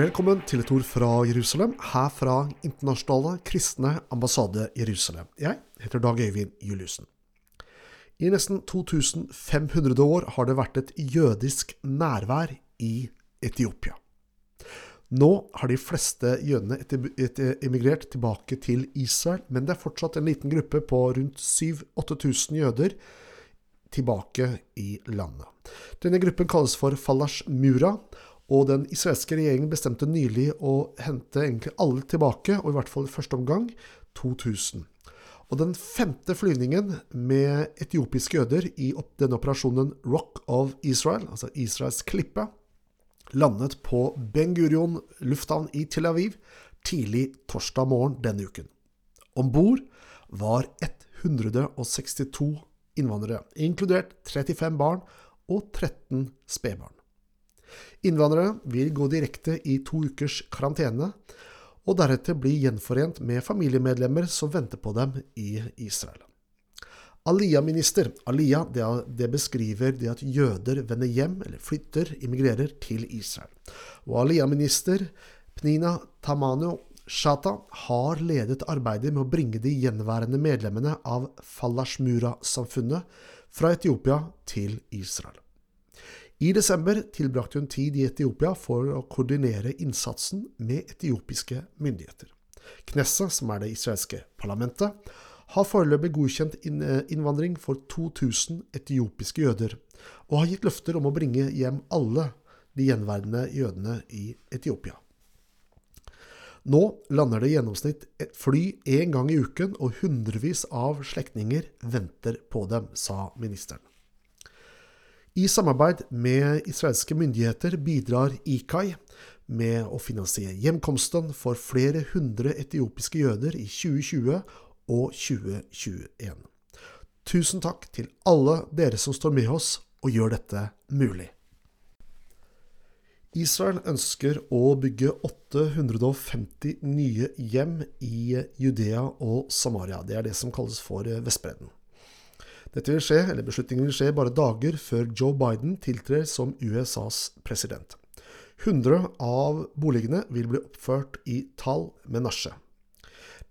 Velkommen til et ord fra Jerusalem, her fra Internasjonale kristne ambassade Jerusalem. Jeg heter Dag Øyvind Juliussen. I nesten 2500 år har det vært et jødisk nærvær i Etiopia. Nå har de fleste jødene emigrert tilbake til Israel, men det er fortsatt en liten gruppe på rundt 7000-8000 jøder tilbake i landet. Denne gruppen kalles for Falash Mura, og den israelske regjeringen bestemte nylig å hente egentlig alle tilbake, og i hvert fall i første omgang 2000. Og den femte flyvningen med etiopiske jøder i denne operasjonen Rock of Israel, altså Israels klippe, landet på Ben Gurion lufthavn i Tel Aviv tidlig torsdag morgen denne uken. Om bord var 162 innvandrere, inkludert 35 barn og 13 spedbarn. Innvandrere vil gå direkte i to ukers karantene, og deretter bli gjenforent med familiemedlemmer som venter på dem i Israel. Aliyah-minister Aliyah, det, det, beskriver det at jøder vender hjem, eller flytter, immigrerer til Israel. Og Aliyah-minister Pnina Tamano Shata har ledet arbeidet med å bringe de gjenværende medlemmene av Falashmura-samfunnet fra Etiopia til Israel. I desember tilbrakte hun tid i Etiopia for å koordinere innsatsen med etiopiske myndigheter. Knesset, som er det israelske parlamentet, har foreløpig godkjent eh, innvandring for 2000 etiopiske jøder, og har gitt løfter om å bringe hjem alle de gjenværende jødene i Etiopia. Nå lander det i gjennomsnitt et fly én gang i uken, og hundrevis av slektninger venter på dem, sa ministeren. I samarbeid med israelske myndigheter bidrar IKAI med å finansiere hjemkomsten for flere hundre etiopiske jøder i 2020 og 2021. Tusen takk til alle dere som står med oss og gjør dette mulig. Israel ønsker å bygge 850 nye hjem i Judea og Samaria. Det er det som kalles for Vestbredden. Dette vil skje, eller Beslutningen vil skje bare dager før Joe Biden tiltrer som USAs president. 100 av boligene vil bli oppført i Tal Menasje.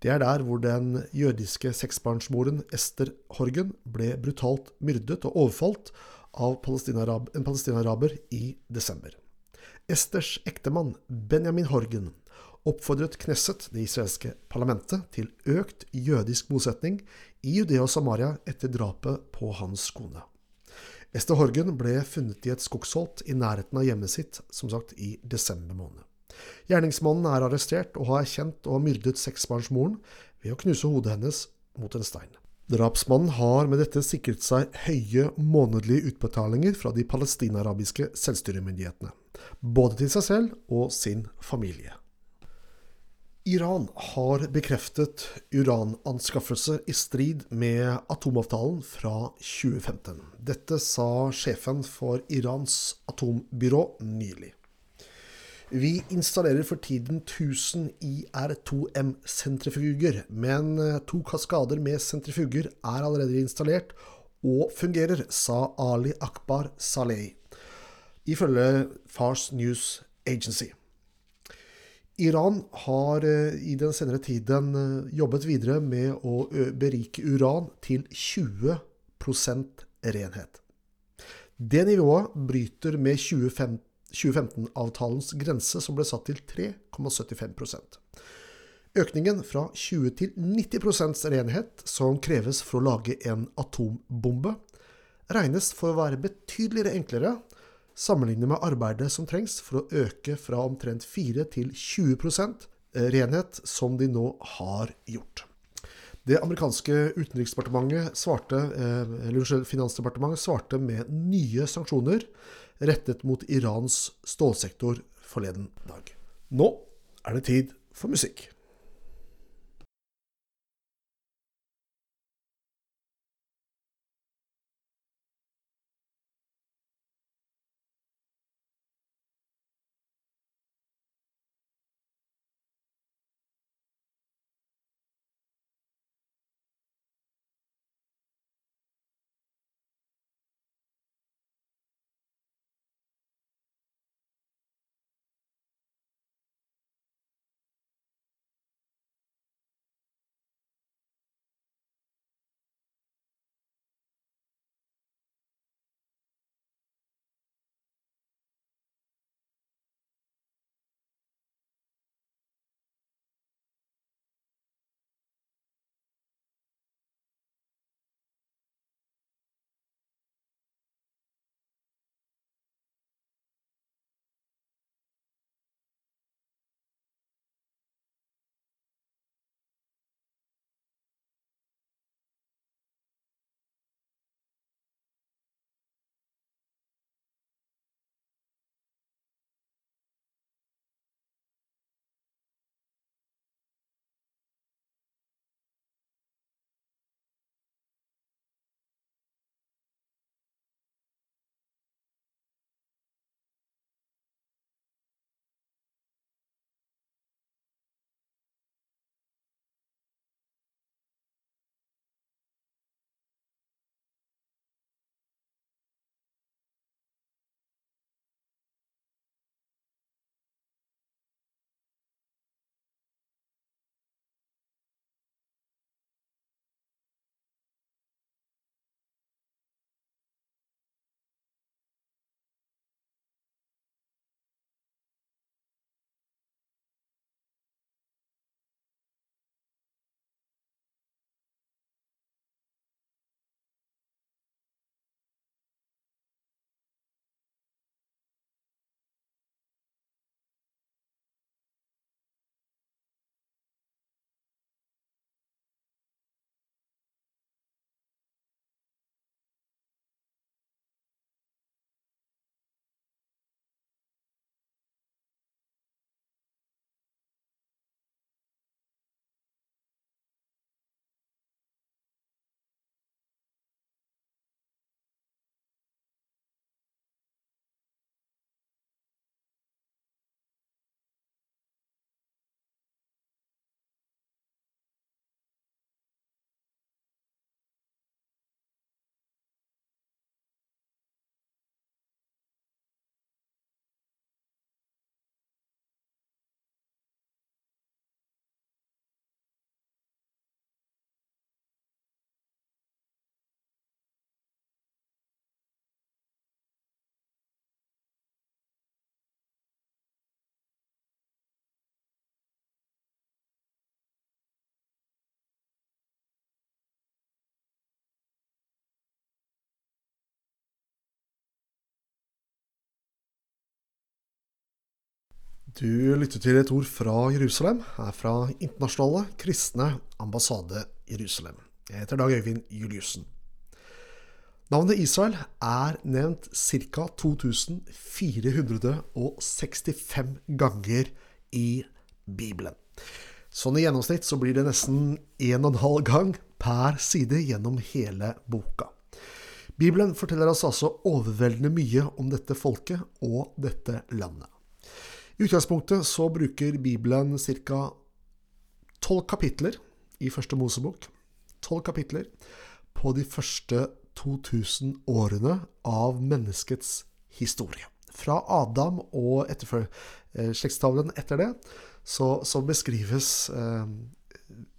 Det er der hvor den jødiske seksbarnsmoren Ester Horgen ble brutalt myrdet og overfalt av en palestinaraber i desember. Esters ektemann Benjamin Horgen oppfordret Knesset, det israelske parlamentet, til økt jødisk bosetning i Judea og Samaria etter drapet på hans kone. Esther Horgen ble funnet i et skogsholt i nærheten av hjemmet sitt, som sagt i desember måned. Gjerningsmannen er arrestert og har erkjent å ha myrdet seksbarnsmoren ved å knuse hodet hennes mot en stein. Drapsmannen har med dette sikret seg høye månedlige utbetalinger fra de palestinarabiske selvstyremyndighetene, både til seg selv og sin familie. Iran har bekreftet urananskaffelse i strid med atomavtalen fra 2015. Dette sa sjefen for Irans atombyrå nylig. Vi installerer for tiden 1000 IR2M-sentrifuger, men to kaskader med sentrifuger er allerede installert og fungerer, sa Ali Akbar Saleh, ifølge Fars News Agency. Iran har eh, i den senere tiden eh, jobbet videre med å berike uran til 20% renhet. Det nivået bryter med 2015-avtalens grense, som ble satt til 3,75% Økningen fra 20 til 90% renhet, som kreves for å lage en atombombe, regnes for å være betydeligere enklere sammenlignet med arbeidet som trengs for å øke fra omtrent 4 til 20 eh, renhet, som de nå har gjort. Det amerikanske utenriksdepartementet svarte, eh, eller finansdepartementet svarte med nye sanksjoner rettet mot Irans stålsektor forleden dag. Nå er det tid for musikk. Du lytter til et ord fra Jerusalem, er fra Internasjonale kristne ambassade Jerusalem. Jeg heter Dag Øyvind Juliussen. Navnet Israel er nevnt ca. 2465 ganger i Bibelen. Sånn i gjennomsnitt så blir det nesten 1,5 gang per side gjennom hele boka. Bibelen forteller oss altså overveldende mye om dette folket og dette landet. I utgangspunktet så bruker Bibelen ca. tolv kapitler i første Mosebok. Tolv kapitler på de første 2000 årene av menneskets historie. Fra Adam og etterfør, eh, slektstavlen etter det, så, så beskrives eh,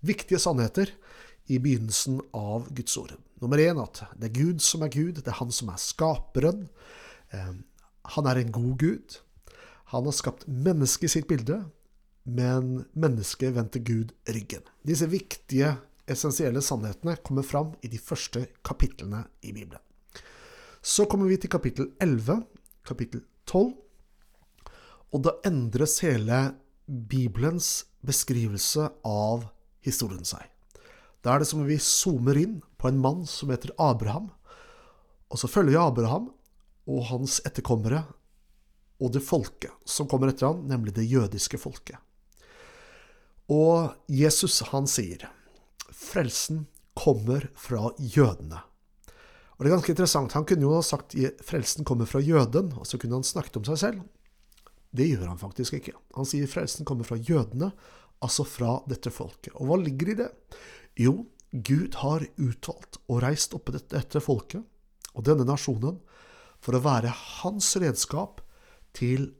viktige sannheter i begynnelsen av Guds ord. Nummer én at det er Gud som er Gud, det er Han som er skaperen. Eh, han er en god Gud. Han har skapt mennesket i sitt bilde, men mennesket vendte Gud ryggen. Disse viktige, essensielle sannhetene kommer fram i de første kapitlene i Bibelen. Så kommer vi til kapittel 11, kapittel 12, og da endres hele Bibelens beskrivelse av historien seg. Da er det som om vi zoomer inn på en mann som heter Abraham, og så følger vi Abraham og hans etterkommere og det folket som kommer etter ham, nemlig det jødiske folket. Og Jesus, han sier, frelsen kommer fra jødene. Og det er ganske interessant. Han kunne jo ha sagt frelsen kommer fra jøden, og så kunne han snakket om seg selv. Det gjør han faktisk ikke. Han sier frelsen kommer fra jødene, altså fra dette folket. Og hva ligger i det? Jo, Gud har uttalt og reist dette, dette folket og denne nasjonen for å være hans redskap til,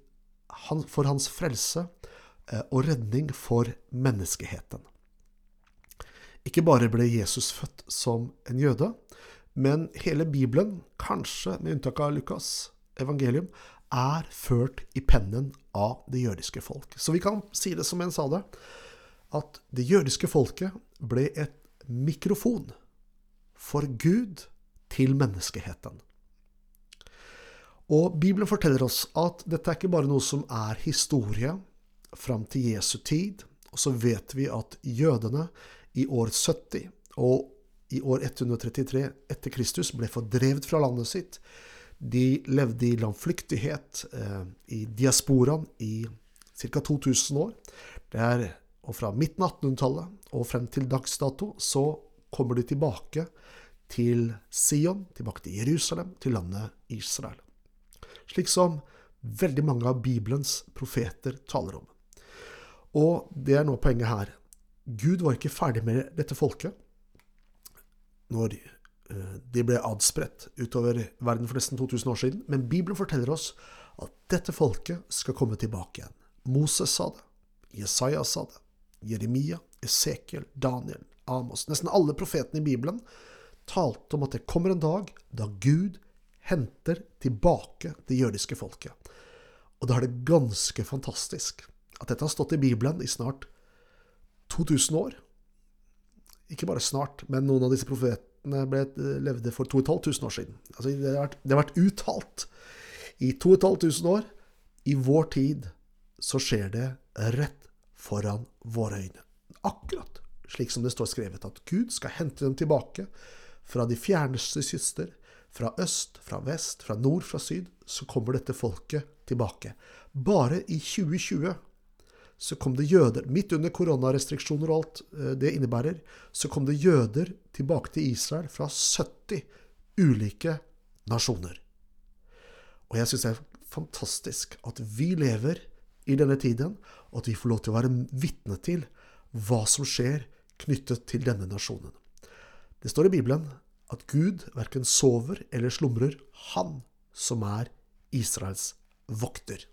for hans frelse eh, og redning for menneskeheten. Ikke bare ble Jesus født som en jøde, men hele Bibelen, kanskje med unntak av Lukas evangelium, er ført i pennen av det jødiske folk. Så vi kan si det som en sa det, at det jødiske folket ble et mikrofon for Gud til menneskeheten. Og Bibelen forteller oss at dette er ikke bare noe som er historie fram til Jesu tid. Og så vet vi at jødene i år 70 og i år 133 etter Kristus ble fordrevet fra landet sitt. De levde i landflyktighet eh, i diasporaen i ca. 2000 år. Det og fra midten av 1800-tallet og frem til dags dato så kommer de tilbake til Sion, tilbake til Jerusalem, til landet Israel slik som veldig mange av Bibelens profeter taler om. Og det er nå poenget her. Gud var ikke ferdig med dette folket når eh, de ble adspredt utover verden for nesten 2000 år siden, men Bibelen forteller oss at dette folket skal komme tilbake igjen. Moses sa det, Jesaja sa det, Jeremia, Esekiel, Daniel, Amos Nesten alle profetene i Bibelen talte om at det kommer en dag da Gud henter tilbake det jødiske folket. Og da er det ganske fantastisk at dette har stått i Bibelen i snart 2000 år. Ikke bare snart, men noen av disse profetene ble, levde for 2500 år siden. Altså, det, har vært, det har vært uttalt i 2500 år. I vår tid så skjer det rett foran våre øyne. Akkurat slik som det står skrevet, at Gud skal hente dem tilbake fra de fjerneste kyster, fra øst, fra vest, fra nord, fra syd, så kommer dette folket tilbake. Bare i 2020 så kom det jøder, midt under koronarestriksjoner og alt eh, det innebærer, så kom det jøder tilbake til Israel fra 70 ulike nasjoner. Og jeg syns det er fantastisk at vi lever i denne tiden, og at vi får lov til å være vitne til hva som skjer knyttet til denne nasjonen. Det står i Bibelen at Gud verken sover eller slumrer, han som er Israels vokter.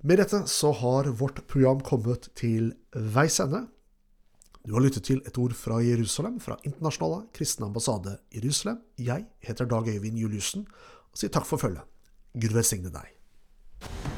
Med dette så har vårt program kommet til veis ende. Du har lyttet til et ord fra Jerusalem, fra Internasjonale kristne ambassade Jerusalem. Jeg heter Dag Øyvind Juliussen og sier takk for følget. Gud velsigne deg.